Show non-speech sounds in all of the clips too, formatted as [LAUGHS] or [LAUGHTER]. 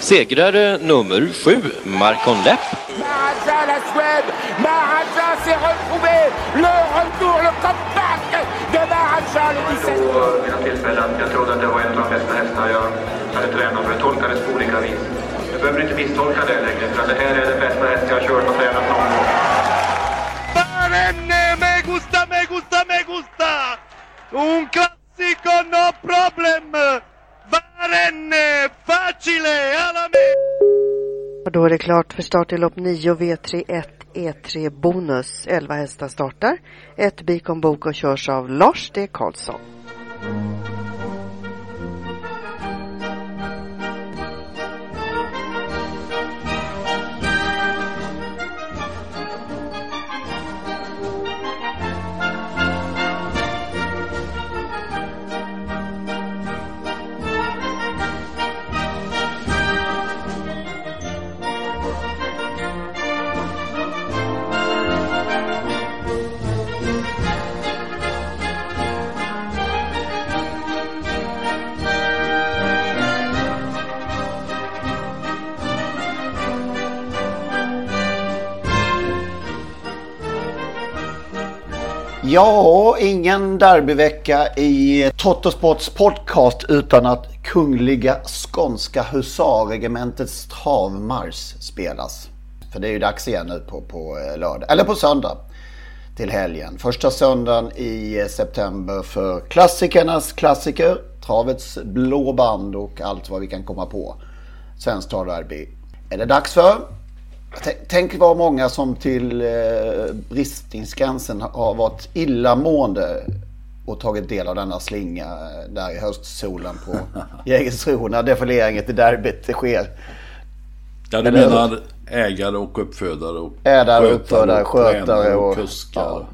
Segrare nummer 7, Marcon Lepp. Maharaja, la Suède. Maharaja s'est retrouvé. Le retour, le comeback de Maharaja le 17. Vid mina tillfällen. Jag trodde att det var en av de bästa hästar jag hade tränat för. Det tolkades på olika vis. Du behöver inte misstolka det längre, för det här är den bästa häst jag har kört och tränat någon gång. Barenne, me gusta, me gusta, me gusta! Un classico, no problem! Barenne! Och då är det klart för start i lopp 9 V31 E3 Bonus. 11 hästar startar. Ett Bikon Bok och körs av Lars D. Karlsson. Ja, ingen derbyvecka i Tottosports podcast utan att Kungliga Skånska Husarregementets travmars spelas. För det är ju dags igen nu på, på eh, lördag, eller på söndag till helgen. Första söndagen i september för klassikernas klassiker, travets blå band och allt vad vi kan komma på. Svenskt travderby är det dags för. Tänk vad många som till eh, bristningsgränsen har varit illamående och tagit del av denna slinga eh, där i höstsolen på [LAUGHS] Jägersro när defileringen till derbyt sker. Ja, du menar ägare och uppfödare och ägare och uppfödare, skötare och, och kuskar. Ja,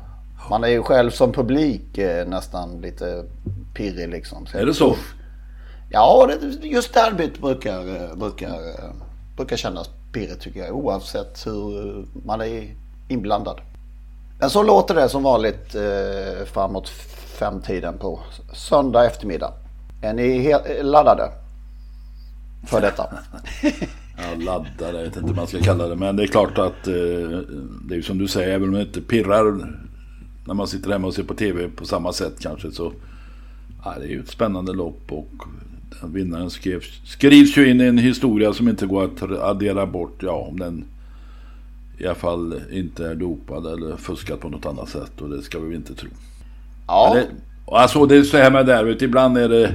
man är ju själv som publik eh, nästan lite pirrig liksom. Så är det så? Ja, just derbyt brukar, brukar, brukar kännas pirrigt tycker jag oavsett hur man är inblandad. Men så låter det som vanligt eh, framåt femtiden på söndag eftermiddag. Är ni laddade för detta? [LAUGHS] ja, laddade, jag vet inte hur man ska kalla det. Men det är klart att eh, det är som du säger, även om det inte pirrar när man sitter hemma och ser på tv på samma sätt kanske så ja, det är ju ett spännande lopp och vinnaren skrevs, skrivs ju in i en historia som inte går att addera bort. Ja, om den i alla fall inte är dopad eller fuskat på något annat sätt. Och det ska vi inte tro. Ja. Det, alltså det är så här med derbyt. Ibland är det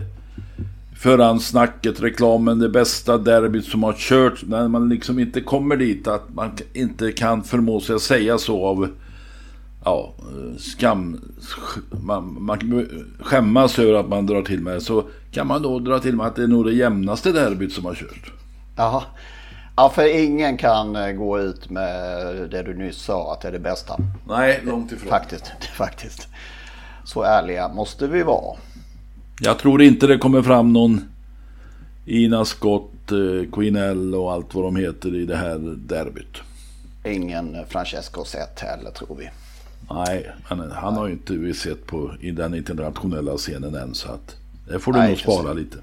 förhandssnacket, reklamen, det bästa derbyt som har kört. När man liksom inte kommer dit. Att man inte kan förmå sig att säga så av ja, skam, man, man skämmas över att man drar till med så kan man då dra till med att det är nog det jämnaste derbyt som har kört. Jaha. Ja, för ingen kan eh, gå ut med det du nyss sa att det är det bästa. Nej, långt ifrån. Faktiskt, [LAUGHS] faktiskt. Så ärliga måste vi vara. Jag tror inte det kommer fram någon Ina Scott, eh, Queen L och allt vad de heter i det här derbyt. Ingen Francesco Zet heller tror vi. Nej, men han har ju inte vi sett på i den internationella scenen än så att det får du Nej, nog spara lite.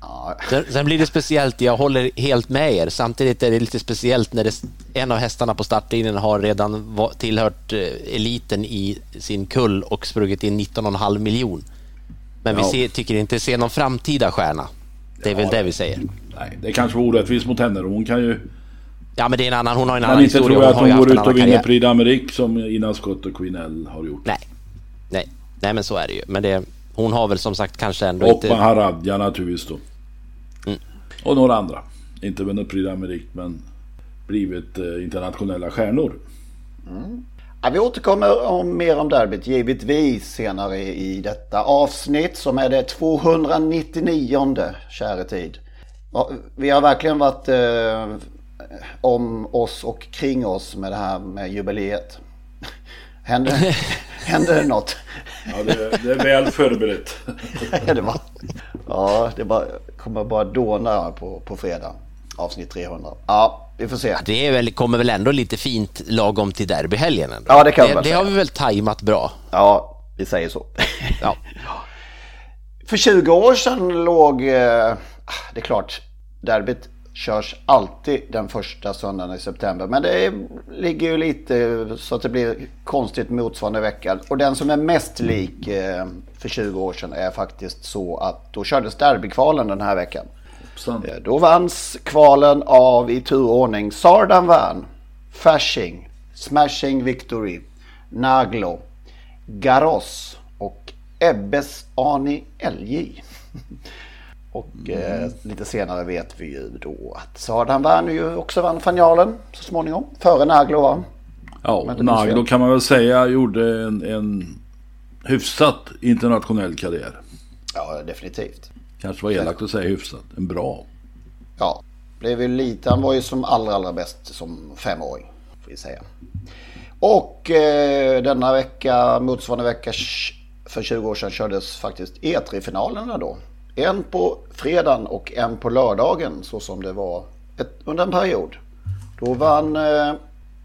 Ja. Sen, sen, blir det speciellt, jag håller helt med er. Samtidigt är det lite speciellt när det, en av hästarna på startlinjen har redan tillhört eh, eliten i sin kull och sprungit in 19,5 miljon. Men ja. vi ser, tycker inte se någon framtida stjärna. Det är ja, väl det vi säger. Nej, det kanske var orättvist mot henne. Hon kan ju Ja, men det är en annan, hon har en Men annan inte historia. tror jag att hon går ut och vinner. Prix d'Amérique som Ina Scott och Queen L har gjort. Nej. Nej. Nej, men så är det ju. Men det, hon har väl som sagt kanske ändå Och inte... Maharadja naturligtvis då. Mm. Och några andra. Inte vunnit Prix d'Amérique men blivit eh, internationella stjärnor. Ja, vi återkommer om, mer om derbyt givetvis senare i detta avsnitt som är det 299 käre tid. Ja, Vi har verkligen varit eh, om oss och kring oss med det här med jubileet. [LAUGHS] Händer, [LAUGHS] händer det något? Ja, det, det är väl förberett. [LAUGHS] ja, det var, ja, det bara, kommer bara dåna på, på fredag. Avsnitt 300. Ja, vi får se. Det är väl, kommer väl ändå lite fint lagom till derbyhelgen ändå. Ja, det kan det, väl det säga. har vi väl tajmat bra. Ja, vi säger så. [LAUGHS] Ja. För 20 år sedan låg, eh, det är klart, derbyt körs alltid den första söndagen i september. Men det är, ligger ju lite så att det blir konstigt motsvarande vecka. Och den som är mest lik eh, för 20 år sedan är faktiskt så att då kördes derbykvalen den här veckan. Eh, Då vanns kvalen av i turordning Sardan vann, Fasching, Smashing Victory, Naglo, Garos och Ebbes Ani LJ. [LAUGHS] Och eh, lite senare vet vi ju då att Sardan vann ju också vann finalen så småningom. Före Naglo va? Ja, Naglo kan man väl säga gjorde en, en hyfsat internationell karriär. Ja, definitivt. Kanske var elakt att säga hyfsat. En bra. Ja, blev ju lite. Han var ju som allra, allra bäst som femåring. Får vi säga. Och eh, denna vecka, motsvarande vecka för 20 år sedan kördes faktiskt E3-finalerna då. En på fredagen och en på lördagen så som det var ett, under en period. Då vann eh,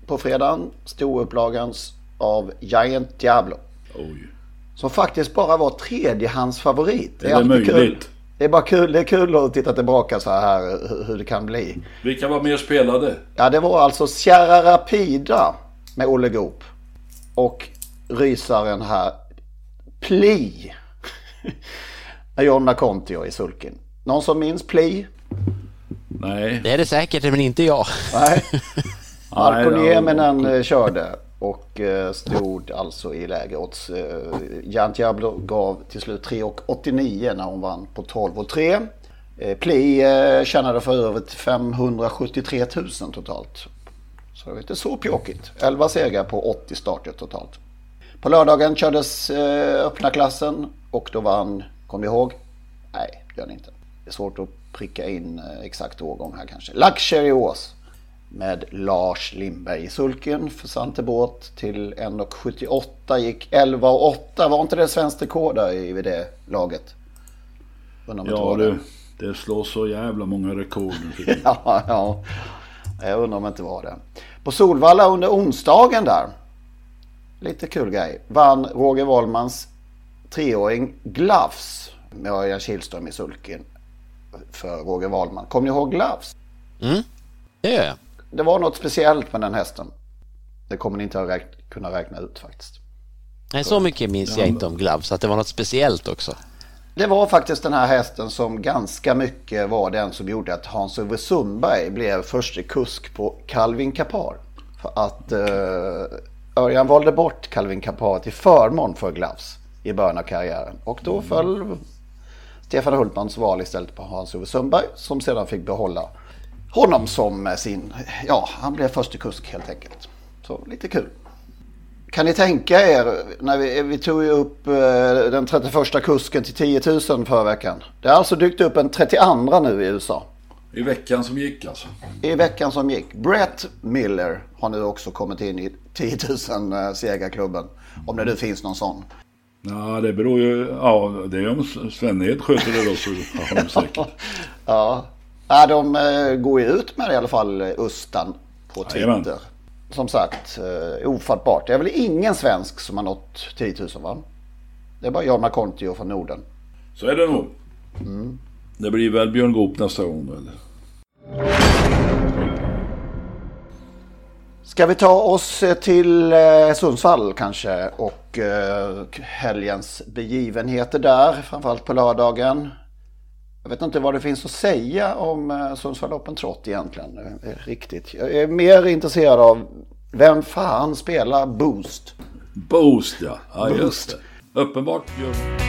på fredagen storupplagans av Giant Diablo. Oj. Som faktiskt bara var tredjehandsfavorit. Är det alltid möjligt? Kul. Det är bara kul, det är kul att titta tillbaka så här hur- hur det kan bli. Vilka var mer spelade? Ja, det var alltså Sierra Rapida med Olle Goop. Och rysaren här, Pli. [LAUGHS] Med Jonna Kontio i sulken. Någon som minns Pli? Nej. Det är det säkert, men inte jag. Nej. [LAUGHS] Marko Nieminen eh, körde och eh, stod alltså i lägerodds. Eh, Jan Diablo gav till slut 3,89 när hon vann på 12,3. Eh, Pli tjänade för övrigt 573 000 totalt. Så det var inte så pjåkigt. 11 segrar på 80 starter totalt. På lördagen kördes öppna klassen och då vann, kom ni ihåg? Nej, det gör ni inte. Det är svårt att pricka in eh, exakt årgång här kanske. Luxury Ås med Lars Lindberg i sulken för Santebåt till 1,78 gick 11,8. Var inte det svenskt rekord där i det laget? Det Ja du, det slås så jävla många rekord [LAUGHS] ja, ja. Jag undrar om det inte var det. På Solvalla under onsdagen där. Lite kul grej. Vann Roger Wollmans treåring Gloves med Örjan Kihlström i sulken för Roger Wollman. Kommer ni ihåg Gloves? Mm, det gör jag. Det var något speciellt med den hästen. Det kommer ni inte att räk- kunna räkna ut faktiskt. Nej, så mycket minns jag inte om Gloves, att det var något speciellt också. Det var faktiskt den här hästen som ganska mycket var den som gjorde att Hans-Ove Sundberg blev första kusk på Calvin Kapar. För att eh, Örjan valde bort Calvin Kapar till förmån för Gloves i början av karriären. Och då föll Stefan Hultmans val istället på Hans-Ove Sundberg som sedan fick behålla honom som sin, ja han blev första kusk helt enkelt. Så lite kul. Kan ni tänka er, när vi, vi tog ju upp eh, den 31 kusken till 10 000 förra veckan. Det har alltså dykt upp en 32 nu i USA. I veckan som gick alltså. I veckan som gick. Brett Miller har nu också kommit in i 10 000 eh, segerklubben. Om det nu finns någon sån. Ja, det beror ju... Ja, det är om Sven-Ed sköter det då så har de säkert. [LAUGHS] Ja, ja de eh, går ju ut med det i alla fall, eh, Ustan på Twitter. Jajamän. Som sagt, eh, ofattbart. Det är väl ingen svensk som har nått 10 000 va? Det är bara Jorma Kontio från Norden. Så är det nog. Mm. Det blir väl Björn Goop nästa gång då, eller? Ska vi ta oss eh, till eh, Sundsvall kanske och eh, helgens begivenheter där, framförallt på lördagen. Jag vet inte vad det finns att säga om Sundsvall Open Trot egentligen. Riktigt. Jag är mer intresserad av vem fan spelar Boost? Boost ja. ja just det. Uppenbart gör